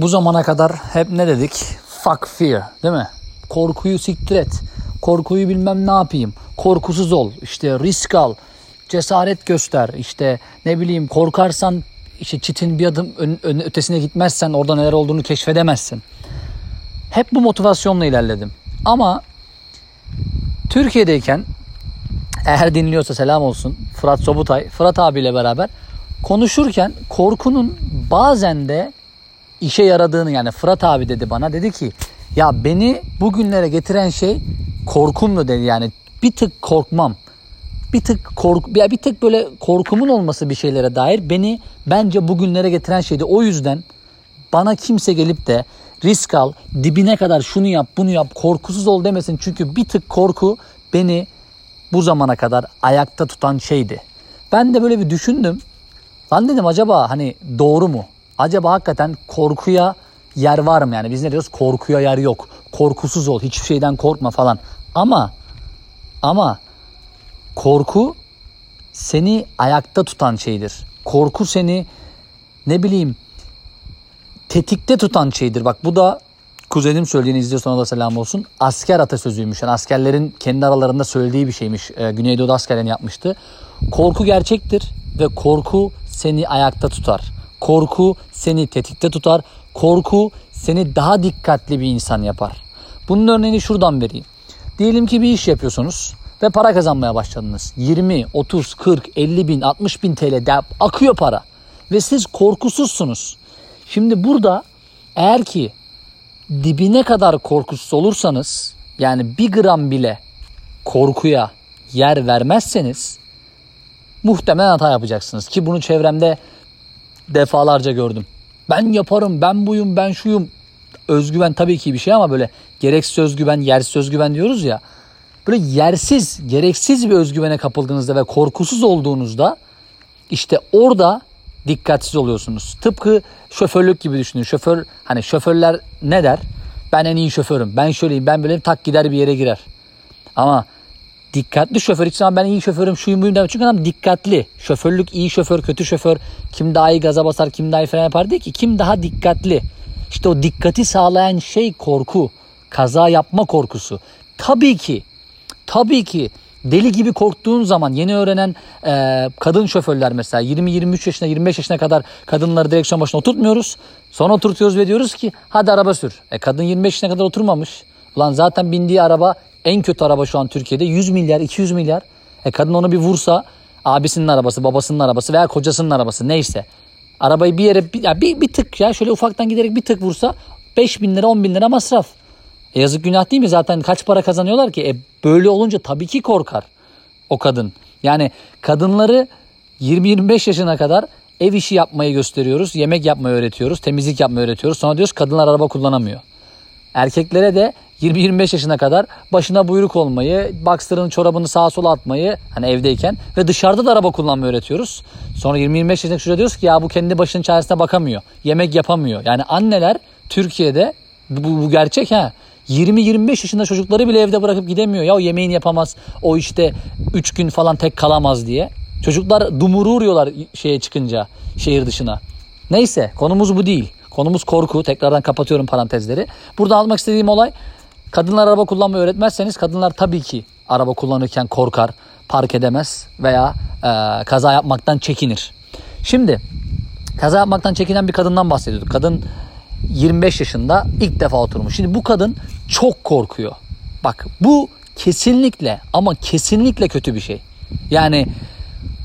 bu zamana kadar hep ne dedik? Fuck fear değil mi? Korkuyu siktir et. Korkuyu bilmem ne yapayım. Korkusuz ol. İşte risk al. Cesaret göster. İşte ne bileyim korkarsan işte çitin bir adım ön, ön, ötesine gitmezsen orada neler olduğunu keşfedemezsin. Hep bu motivasyonla ilerledim. Ama Türkiye'deyken eğer dinliyorsa selam olsun Fırat Sobutay, Fırat abiyle beraber konuşurken korkunun bazen de işe yaradığını yani Fırat abi dedi bana dedi ki ya beni bugünlere getiren şey korkumdu dedi yani bir tık korkmam bir tık kork ya bir tık böyle korkumun olması bir şeylere dair beni bence bugünlere getiren şeydi. O yüzden bana kimse gelip de risk al, dibine kadar şunu yap, bunu yap, korkusuz ol demesin. Çünkü bir tık korku beni bu zamana kadar ayakta tutan şeydi. Ben de böyle bir düşündüm. Lan dedim acaba hani doğru mu? Acaba hakikaten korkuya yer var mı? Yani biz ne diyoruz? Korkuya yer yok. Korkusuz ol, hiçbir şeyden korkma falan. Ama ama korku seni ayakta tutan şeydir. Korku seni ne bileyim tetikte tutan şeydir. Bak bu da kuzenim söylediğini izliyor sonra da selam olsun. Asker atasözüymüş. Yani askerlerin kendi aralarında söylediği bir şeymiş. Ee, Güneydoğu'da askerlerini yapmıştı. Korku gerçektir ve korku seni ayakta tutar. Korku seni tetikte tutar. Korku seni daha dikkatli bir insan yapar. Bunun örneğini şuradan vereyim. Diyelim ki bir iş yapıyorsunuz ve para kazanmaya başladınız. 20, 30, 40, 50 bin, 60 bin TL de akıyor para. Ve siz korkusuzsunuz. Şimdi burada eğer ki dibine kadar korkusuz olursanız yani bir gram bile korkuya yer vermezseniz muhtemelen hata yapacaksınız. Ki bunu çevremde defalarca gördüm. Ben yaparım, ben buyum, ben şuyum. Özgüven tabii ki bir şey ama böyle gereksiz özgüven, yersiz özgüven diyoruz ya. Böyle yersiz, gereksiz bir özgüvene kapıldığınızda ve korkusuz olduğunuzda işte orada dikkatsiz oluyorsunuz. Tıpkı şoförlük gibi düşünün. Şoför hani şoförler ne der? Ben en iyi şoförüm. Ben şöyleyim. Ben böyle tak gider bir yere girer. Ama dikkatli şoför hiç zaman ben iyi şoförüm şuyum buyum demem. Çünkü adam dikkatli. Şoförlük iyi şoför kötü şoför. Kim daha iyi gaza basar kim daha iyi fren yapar değil ki. Kim daha dikkatli. İşte o dikkati sağlayan şey korku. Kaza yapma korkusu. Tabii ki tabii ki deli gibi korktuğun zaman yeni öğrenen e, kadın şoförler mesela 20-23 yaşına 25 yaşına kadar kadınları direksiyon başına oturtmuyoruz. Sonra oturtuyoruz ve diyoruz ki hadi araba sür. E, kadın 25 yaşına kadar oturmamış. Ulan zaten bindiği araba en kötü araba şu an Türkiye'de 100 milyar 200 milyar. E, kadın onu bir vursa abisinin arabası babasının arabası veya kocasının arabası neyse. Arabayı bir yere bir, ya bir, bir tık ya şöyle ufaktan giderek bir tık vursa 5 bin lira 10 bin lira masraf. E yazık günah değil mi? Zaten kaç para kazanıyorlar ki? E böyle olunca tabii ki korkar o kadın. Yani kadınları 20-25 yaşına kadar ev işi yapmayı gösteriyoruz. Yemek yapmayı öğretiyoruz. Temizlik yapmayı öğretiyoruz. Sonra diyoruz kadınlar araba kullanamıyor. Erkeklere de 20-25 yaşına kadar başına buyruk olmayı, boxer'ın çorabını sağa sola atmayı hani evdeyken ve dışarıda da araba kullanmayı öğretiyoruz. Sonra 20-25 yaşındaki çocuğa diyoruz ki ya bu kendi başının çaresine bakamıyor. Yemek yapamıyor. Yani anneler Türkiye'de bu, bu gerçek ha. 20-25 yaşında çocukları bile evde bırakıp gidemiyor. Ya o yemeğini yapamaz. O işte 3 gün falan tek kalamaz diye. Çocuklar dumuru şeye çıkınca şehir dışına. Neyse konumuz bu değil. Konumuz korku. Tekrardan kapatıyorum parantezleri. Burada almak istediğim olay kadınlar araba kullanmayı öğretmezseniz kadınlar tabii ki araba kullanırken korkar, park edemez veya e, kaza yapmaktan çekinir. Şimdi kaza yapmaktan çekinen bir kadından bahsediyorduk. Kadın 25 yaşında ilk defa oturmuş. Şimdi bu kadın çok korkuyor. Bak bu kesinlikle ama kesinlikle kötü bir şey. Yani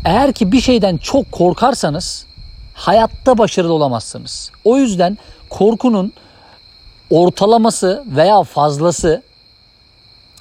eğer ki bir şeyden çok korkarsanız hayatta başarılı olamazsınız. O yüzden korkunun ortalaması veya fazlası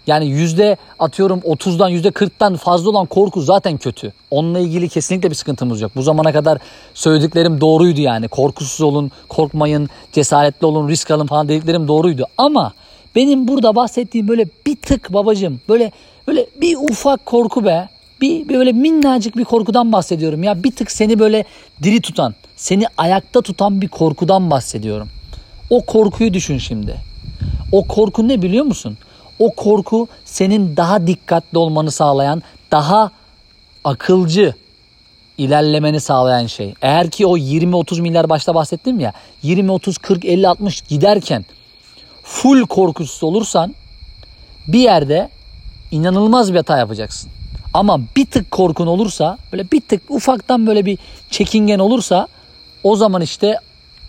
yani yüzde atıyorum 30'dan yüzde 40'tan fazla olan korku zaten kötü. Onunla ilgili kesinlikle bir sıkıntımız yok. Bu zamana kadar söylediklerim doğruydu yani. Korkusuz olun, korkmayın, cesaretli olun, risk alın falan dediklerim doğruydu. Ama benim burada bahsettiğim böyle bir tık babacım böyle böyle bir ufak korku be. Bir, bir böyle minnacık bir korkudan bahsediyorum ya. Bir tık seni böyle diri tutan, seni ayakta tutan bir korkudan bahsediyorum. O korkuyu düşün şimdi. O korku ne biliyor musun? O korku senin daha dikkatli olmanı sağlayan, daha akılcı ilerlemeni sağlayan şey. Eğer ki o 20-30 milyar başta bahsettim ya 20-30-40-50-60 giderken full korkusuz olursan bir yerde inanılmaz bir hata yapacaksın. Ama bir tık korkun olursa böyle bir tık ufaktan böyle bir çekingen olursa o zaman işte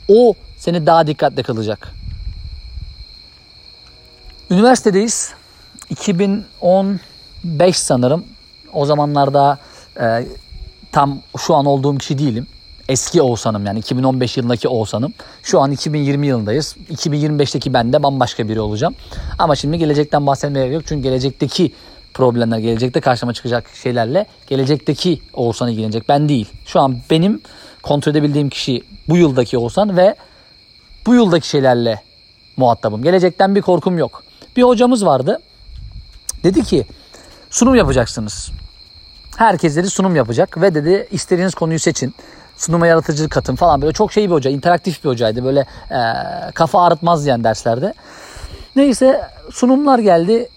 o seni daha dikkatli kılacak. Üniversitedeyiz. 2015 sanırım. O zamanlarda e, tam şu an olduğum kişi değilim. Eski Oğuzhan'ım yani 2015 yılındaki Oğuzhan'ım. Şu an 2020 yılındayız. 2025'teki ben de bambaşka biri olacağım. Ama şimdi gelecekten bahsetmeye yok. Çünkü gelecekteki problemler, gelecekte karşıma çıkacak şeylerle gelecekteki Oğuzhan ilgilenecek. Ben değil. Şu an benim kontrol edebildiğim kişi bu yıldaki Oğuzhan ve bu yıldaki şeylerle muhatabım. Gelecekten bir korkum yok. Bir hocamız vardı. Dedi ki sunum yapacaksınız. Herkes dedi sunum yapacak ve dedi istediğiniz konuyu seçin. Sunuma yaratıcılık katın falan böyle çok şey bir hoca, interaktif bir hocaydı. Böyle e, kafa ağrıtmaz diyen derslerde. Neyse sunumlar geldi.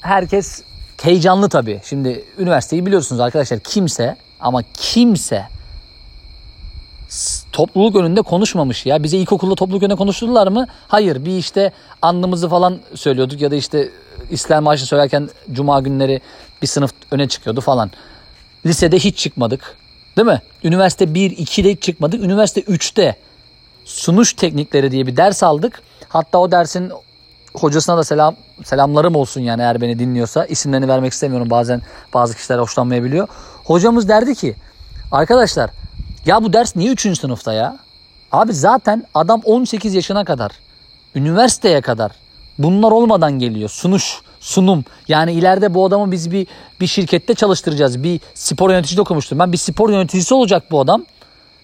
Herkes heyecanlı tabii. Şimdi üniversiteyi biliyorsunuz arkadaşlar. Kimse ama kimse topluluk önünde konuşmamış ya. Bize ilkokulda topluluk önünde konuşturdular mı? Hayır. Bir işte anlamızı falan söylüyorduk ya da işte İslam Marşı söylerken cuma günleri bir sınıf öne çıkıyordu falan. Lisede hiç çıkmadık. Değil mi? Üniversite 1, 2'de hiç çıkmadık. Üniversite 3'te sunuş teknikleri diye bir ders aldık. Hatta o dersin hocasına da selam selamlarım olsun yani eğer beni dinliyorsa. isimlerini vermek istemiyorum bazen bazı kişiler hoşlanmayabiliyor. Hocamız derdi ki arkadaşlar ya bu ders niye 3. sınıfta ya? Abi zaten adam 18 yaşına kadar, üniversiteye kadar bunlar olmadan geliyor. Sunuş, sunum. Yani ileride bu adamı biz bir bir şirkette çalıştıracağız. Bir spor yöneticisi okumuştum. Ben bir spor yöneticisi olacak bu adam.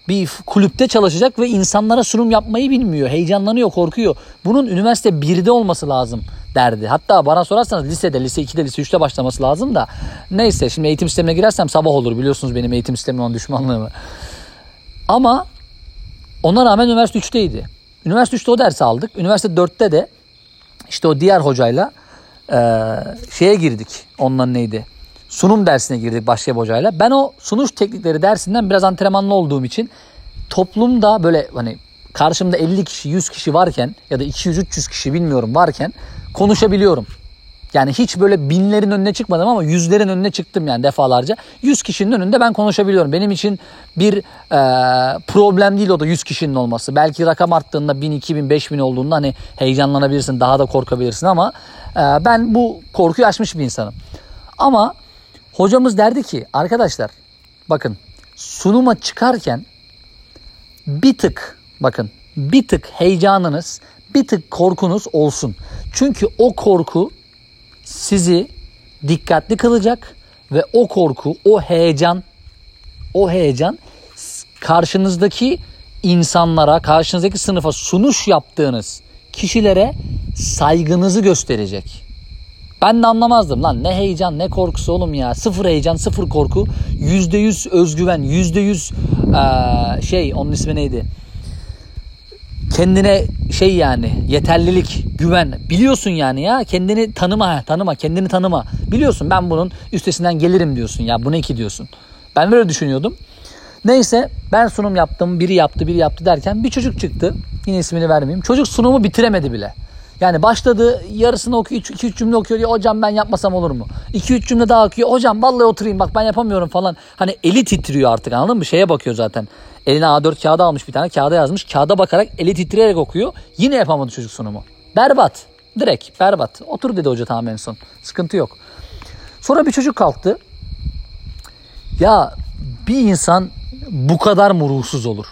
Bir kulüpte çalışacak ve insanlara sunum yapmayı bilmiyor. Heyecanlanıyor, korkuyor. Bunun üniversite 1'de olması lazım derdi. Hatta bana sorarsanız lisede, lise 2'de, lise 3'te başlaması lazım da. Neyse şimdi eğitim sistemine girersem sabah olur. Biliyorsunuz benim eğitim sistemine olan düşmanlığımı. Ama ona rağmen üniversite 3'teydi. Üniversite 3'te o dersi aldık. Üniversite 4'te de işte o diğer hocayla e, şeye girdik. Ondan neydi? Sunum dersine girdik başka bir hocayla. Ben o sunuş teknikleri dersinden biraz antrenmanlı olduğum için toplumda böyle hani karşımda 50 kişi 100 kişi varken ya da 200-300 kişi bilmiyorum varken konuşabiliyorum. Yani hiç böyle binlerin önüne çıkmadım ama yüzlerin önüne çıktım yani defalarca. Yüz kişinin önünde ben konuşabiliyorum. Benim için bir e, problem değil o da yüz kişinin olması. Belki rakam arttığında bin, iki bin, beş bin olduğunda hani heyecanlanabilirsin, daha da korkabilirsin ama e, ben bu korkuyu aşmış bir insanım. Ama hocamız derdi ki arkadaşlar bakın sunuma çıkarken bir tık bakın bir tık heyecanınız, bir tık korkunuz olsun. Çünkü o korku sizi dikkatli kılacak ve o korku, o heyecan, o heyecan karşınızdaki insanlara, karşınızdaki sınıfa sunuş yaptığınız kişilere saygınızı gösterecek. Ben de anlamazdım lan ne heyecan ne korkusu oğlum ya. Sıfır heyecan sıfır korku. Yüzde yüz özgüven yüzde yüz şey onun ismi neydi? kendine şey yani yeterlilik, güven biliyorsun yani ya kendini tanıma, tanıma, kendini tanıma. Biliyorsun ben bunun üstesinden gelirim diyorsun ya bu ne ki diyorsun. Ben böyle düşünüyordum. Neyse ben sunum yaptım, biri yaptı, biri yaptı derken bir çocuk çıktı. Yine ismini vermeyeyim. Çocuk sunumu bitiremedi bile. Yani başladı yarısını okuyor 2-3 cümle okuyor ya hocam ben yapmasam olur mu? 2-3 cümle daha okuyor hocam vallahi oturayım bak ben yapamıyorum falan. Hani eli titriyor artık anladın mı? Şeye bakıyor zaten. Eline A4 kağıda almış bir tane kağıda yazmış. Kağıda bakarak eli titreyerek okuyor. Yine yapamadı çocuk sunumu. Berbat. Direkt berbat. Otur dedi hoca tamam en son. Sıkıntı yok. Sonra bir çocuk kalktı. Ya bir insan bu kadar mı ruhsuz olur?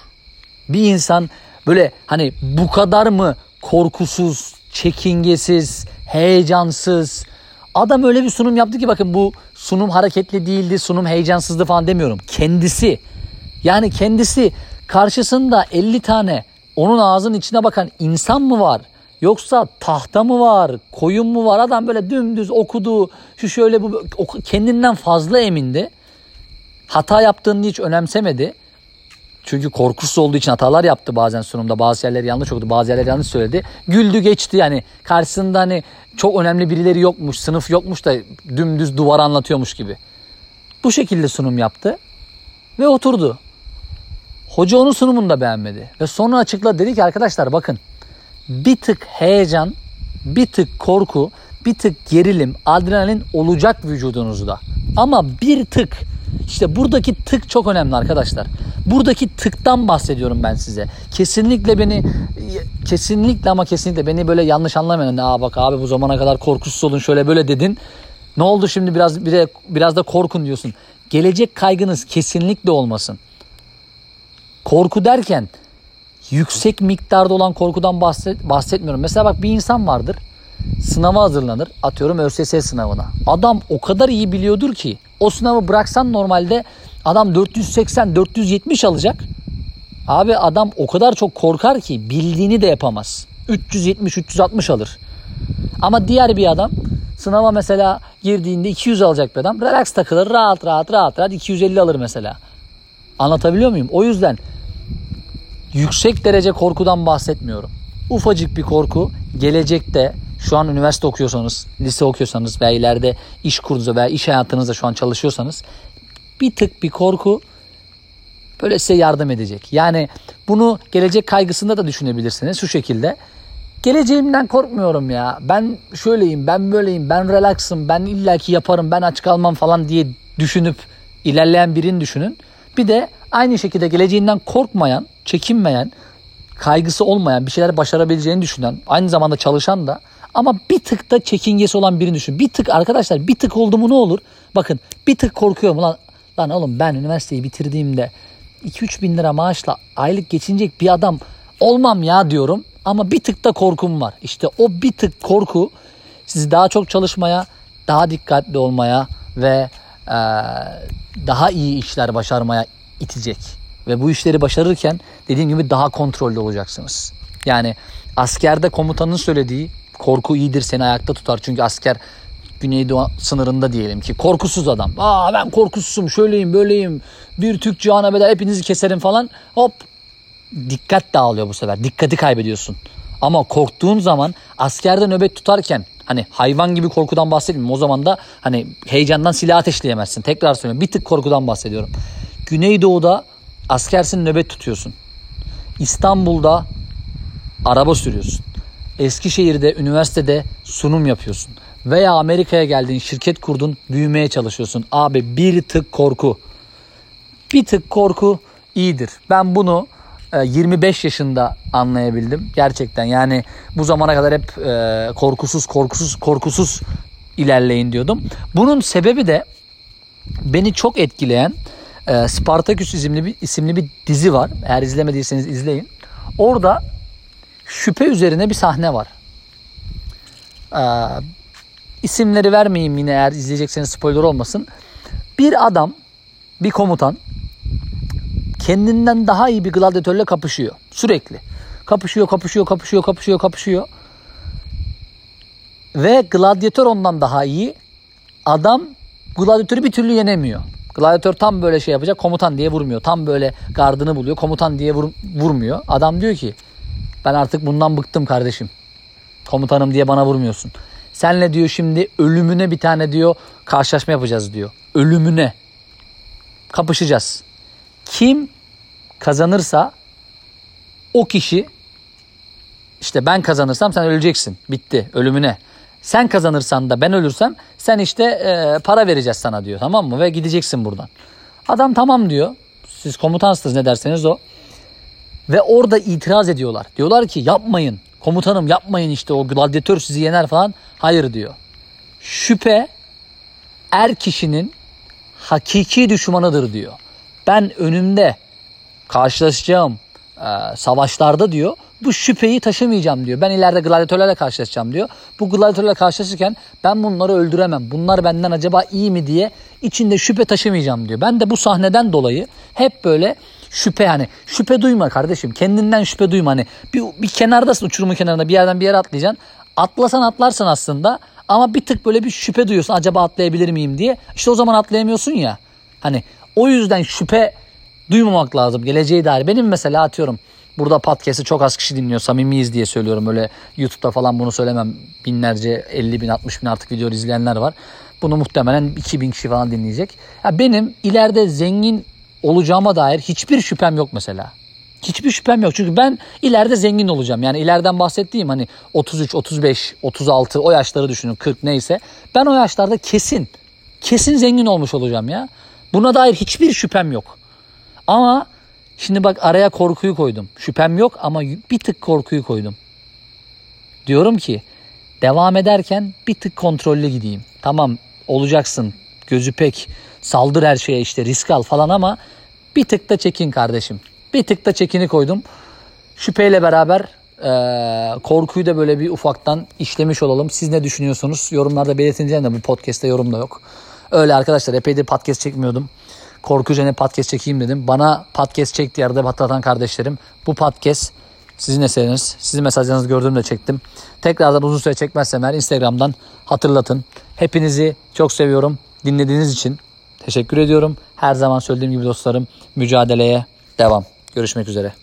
Bir insan böyle hani bu kadar mı korkusuz, çekingesiz, heyecansız. Adam öyle bir sunum yaptı ki bakın bu sunum hareketli değildi, sunum heyecansızdı falan demiyorum. Kendisi yani kendisi karşısında 50 tane onun ağzının içine bakan insan mı var? Yoksa tahta mı var? Koyun mu var? Adam böyle dümdüz okudu. Şu şöyle bu kendinden fazla emindi. Hata yaptığını hiç önemsemedi. Çünkü korkusuz olduğu için hatalar yaptı bazen sunumda. Bazı yerleri yanlış okudu, bazı yerleri yanlış söyledi. Güldü geçti yani. Karşısında hani çok önemli birileri yokmuş, sınıf yokmuş da dümdüz duvar anlatıyormuş gibi. Bu şekilde sunum yaptı. Ve oturdu. Hoca onun sunumunu da beğenmedi. Ve sonra açıkladı dedi ki arkadaşlar bakın bir tık heyecan, bir tık korku, bir tık gerilim, adrenalin olacak vücudunuzda. Ama bir tık işte buradaki tık çok önemli arkadaşlar. Buradaki tıktan bahsediyorum ben size. Kesinlikle beni kesinlikle ama kesinlikle beni böyle yanlış anlamayın. Aa bak abi bu zamana kadar korkusuz olun şöyle böyle dedin. Ne oldu şimdi biraz bir de, biraz da korkun diyorsun. Gelecek kaygınız kesinlikle olmasın. Korku derken yüksek miktarda olan korkudan bahset, bahsetmiyorum. Mesela bak bir insan vardır. Sınava hazırlanır. Atıyorum ÖSS sınavına. Adam o kadar iyi biliyordur ki o sınavı bıraksan normalde adam 480 470 alacak. Abi adam o kadar çok korkar ki bildiğini de yapamaz. 370 360 alır. Ama diğer bir adam sınava mesela girdiğinde 200 alacak bir adam relax takılır rahat rahat rahat rahat 250 alır mesela. Anlatabiliyor muyum? O yüzden yüksek derece korkudan bahsetmiyorum. Ufacık bir korku gelecekte şu an üniversite okuyorsanız, lise okuyorsanız veya ileride iş kurduğunuzda veya iş hayatınızda şu an çalışıyorsanız bir tık bir korku böyle size yardım edecek. Yani bunu gelecek kaygısında da düşünebilirsiniz şu şekilde. Geleceğimden korkmuyorum ya. Ben şöyleyim, ben böyleyim, ben relaxım, ben illaki yaparım, ben aç kalmam falan diye düşünüp ilerleyen birini düşünün. Bir de aynı şekilde geleceğinden korkmayan, çekinmeyen, kaygısı olmayan, bir şeyler başarabileceğini düşünen, aynı zamanda çalışan da ama bir tık da çekingesi olan birini düşün. Bir tık arkadaşlar bir tık oldu mu ne olur? Bakın bir tık korkuyorum lan. Lan oğlum ben üniversiteyi bitirdiğimde 2-3 bin lira maaşla aylık geçinecek bir adam olmam ya diyorum. Ama bir tık da korkum var. İşte o bir tık korku sizi daha çok çalışmaya, daha dikkatli olmaya ve e, daha iyi işler başarmaya itecek. Ve bu işleri başarırken dediğim gibi daha kontrollü olacaksınız. Yani askerde komutanın söylediği korku iyidir seni ayakta tutar. Çünkü asker Güneydoğu sınırında diyelim ki korkusuz adam. Aa ben korkusuzum şöyleyim böyleyim bir Türk cihana bedel hepinizi keserim falan. Hop dikkat dağılıyor bu sefer. Dikkati kaybediyorsun. Ama korktuğun zaman askerde nöbet tutarken hani hayvan gibi korkudan bahsetmiyorum. O zaman da hani heyecandan silah ateşleyemezsin. Tekrar söylüyorum. Bir tık korkudan bahsediyorum. Güneydoğu'da askersin nöbet tutuyorsun. İstanbul'da araba sürüyorsun. Eskişehir'de, üniversitede sunum yapıyorsun. Veya Amerika'ya geldin, şirket kurdun, büyümeye çalışıyorsun. Abi bir tık korku. Bir tık korku iyidir. Ben bunu 25 e, yaşında anlayabildim. Gerçekten yani bu zamana kadar hep e, korkusuz, korkusuz, korkusuz ilerleyin diyordum. Bunun sebebi de beni çok etkileyen e, Spartaküs isimli bir, isimli bir dizi var. Eğer izlemediyseniz izleyin. Orada şüphe üzerine bir sahne var. Ee, isimleri vermeyeyim yine eğer izleyecekseniz spoiler olmasın. Bir adam, bir komutan kendinden daha iyi bir gladyatörle kapışıyor. Sürekli. Kapışıyor, kapışıyor, kapışıyor, kapışıyor, kapışıyor. Ve gladyatör ondan daha iyi. Adam gladyatörü bir türlü yenemiyor. Gladyatör tam böyle şey yapacak komutan diye vurmuyor. Tam böyle gardını buluyor komutan diye vur, vurmuyor. Adam diyor ki ben artık bundan bıktım kardeşim. Komutanım diye bana vurmuyorsun. Senle diyor şimdi ölümüne bir tane diyor karşılaşma yapacağız diyor. Ölümüne. Kapışacağız. Kim kazanırsa o kişi işte ben kazanırsam sen öleceksin. Bitti ölümüne. Sen kazanırsan da ben ölürsem sen işte e, para vereceğiz sana diyor tamam mı? Ve gideceksin buradan. Adam tamam diyor. Siz komutansınız ne derseniz o. Ve orada itiraz ediyorlar. Diyorlar ki yapmayın. Komutanım yapmayın işte o gladyatör sizi yener falan. Hayır diyor. Şüphe er kişinin hakiki düşmanıdır diyor. Ben önümde karşılaşacağım e, savaşlarda diyor bu şüpheyi taşımayacağım diyor. Ben ileride gladyatörlerle karşılaşacağım diyor. Bu gladyatörlerle karşılaşırken ben bunları öldüremem. Bunlar benden acaba iyi mi diye içinde şüphe taşımayacağım diyor. Ben de bu sahneden dolayı hep böyle şüphe hani şüphe duyma kardeşim. Kendinden şüphe duyma hani bir, bir kenardasın uçurumun kenarında bir yerden bir yere atlayacaksın. Atlasan atlarsın aslında ama bir tık böyle bir şüphe duyuyorsun acaba atlayabilir miyim diye. İşte o zaman atlayamıyorsun ya. Hani o yüzden şüphe duymamak lazım geleceğe dair. Benim mesela atıyorum burada podcast'i çok az kişi dinliyor samimiyiz diye söylüyorum. Öyle YouTube'da falan bunu söylemem binlerce 50 bin 60 bin artık video izleyenler var. Bunu muhtemelen 2000 kişi falan dinleyecek. Ya benim ileride zengin olacağıma dair hiçbir şüphem yok mesela. Hiçbir şüphem yok. Çünkü ben ileride zengin olacağım. Yani ileriden bahsettiğim hani 33, 35, 36 o yaşları düşünün 40 neyse. Ben o yaşlarda kesin kesin zengin olmuş olacağım ya. Buna dair hiçbir şüphem yok. Ama şimdi bak araya korkuyu koydum. Şüphem yok ama bir tık korkuyu koydum. Diyorum ki devam ederken bir tık kontrollü gideyim. Tamam olacaksın gözü pek saldır her şeye işte risk al falan ama bir tık da çekin kardeşim. Bir tık da çekini koydum. Şüpheyle beraber e, korkuyu da böyle bir ufaktan işlemiş olalım. Siz ne düşünüyorsunuz? Yorumlarda belirtince de bu podcast'te yorum da yok. Öyle arkadaşlar epeydir podcast çekmiyordum. Korku üzerine podcast çekeyim dedim. Bana podcast çekti yerde hatırlatan kardeşlerim. Bu podcast sizin eseriniz. Sizin mesajlarınızı gördüğümde çektim. Tekrardan uzun süre çekmezsem eğer Instagram'dan hatırlatın. Hepinizi çok seviyorum. Dinlediğiniz için teşekkür ediyorum. Her zaman söylediğim gibi dostlarım mücadeleye devam. Görüşmek üzere.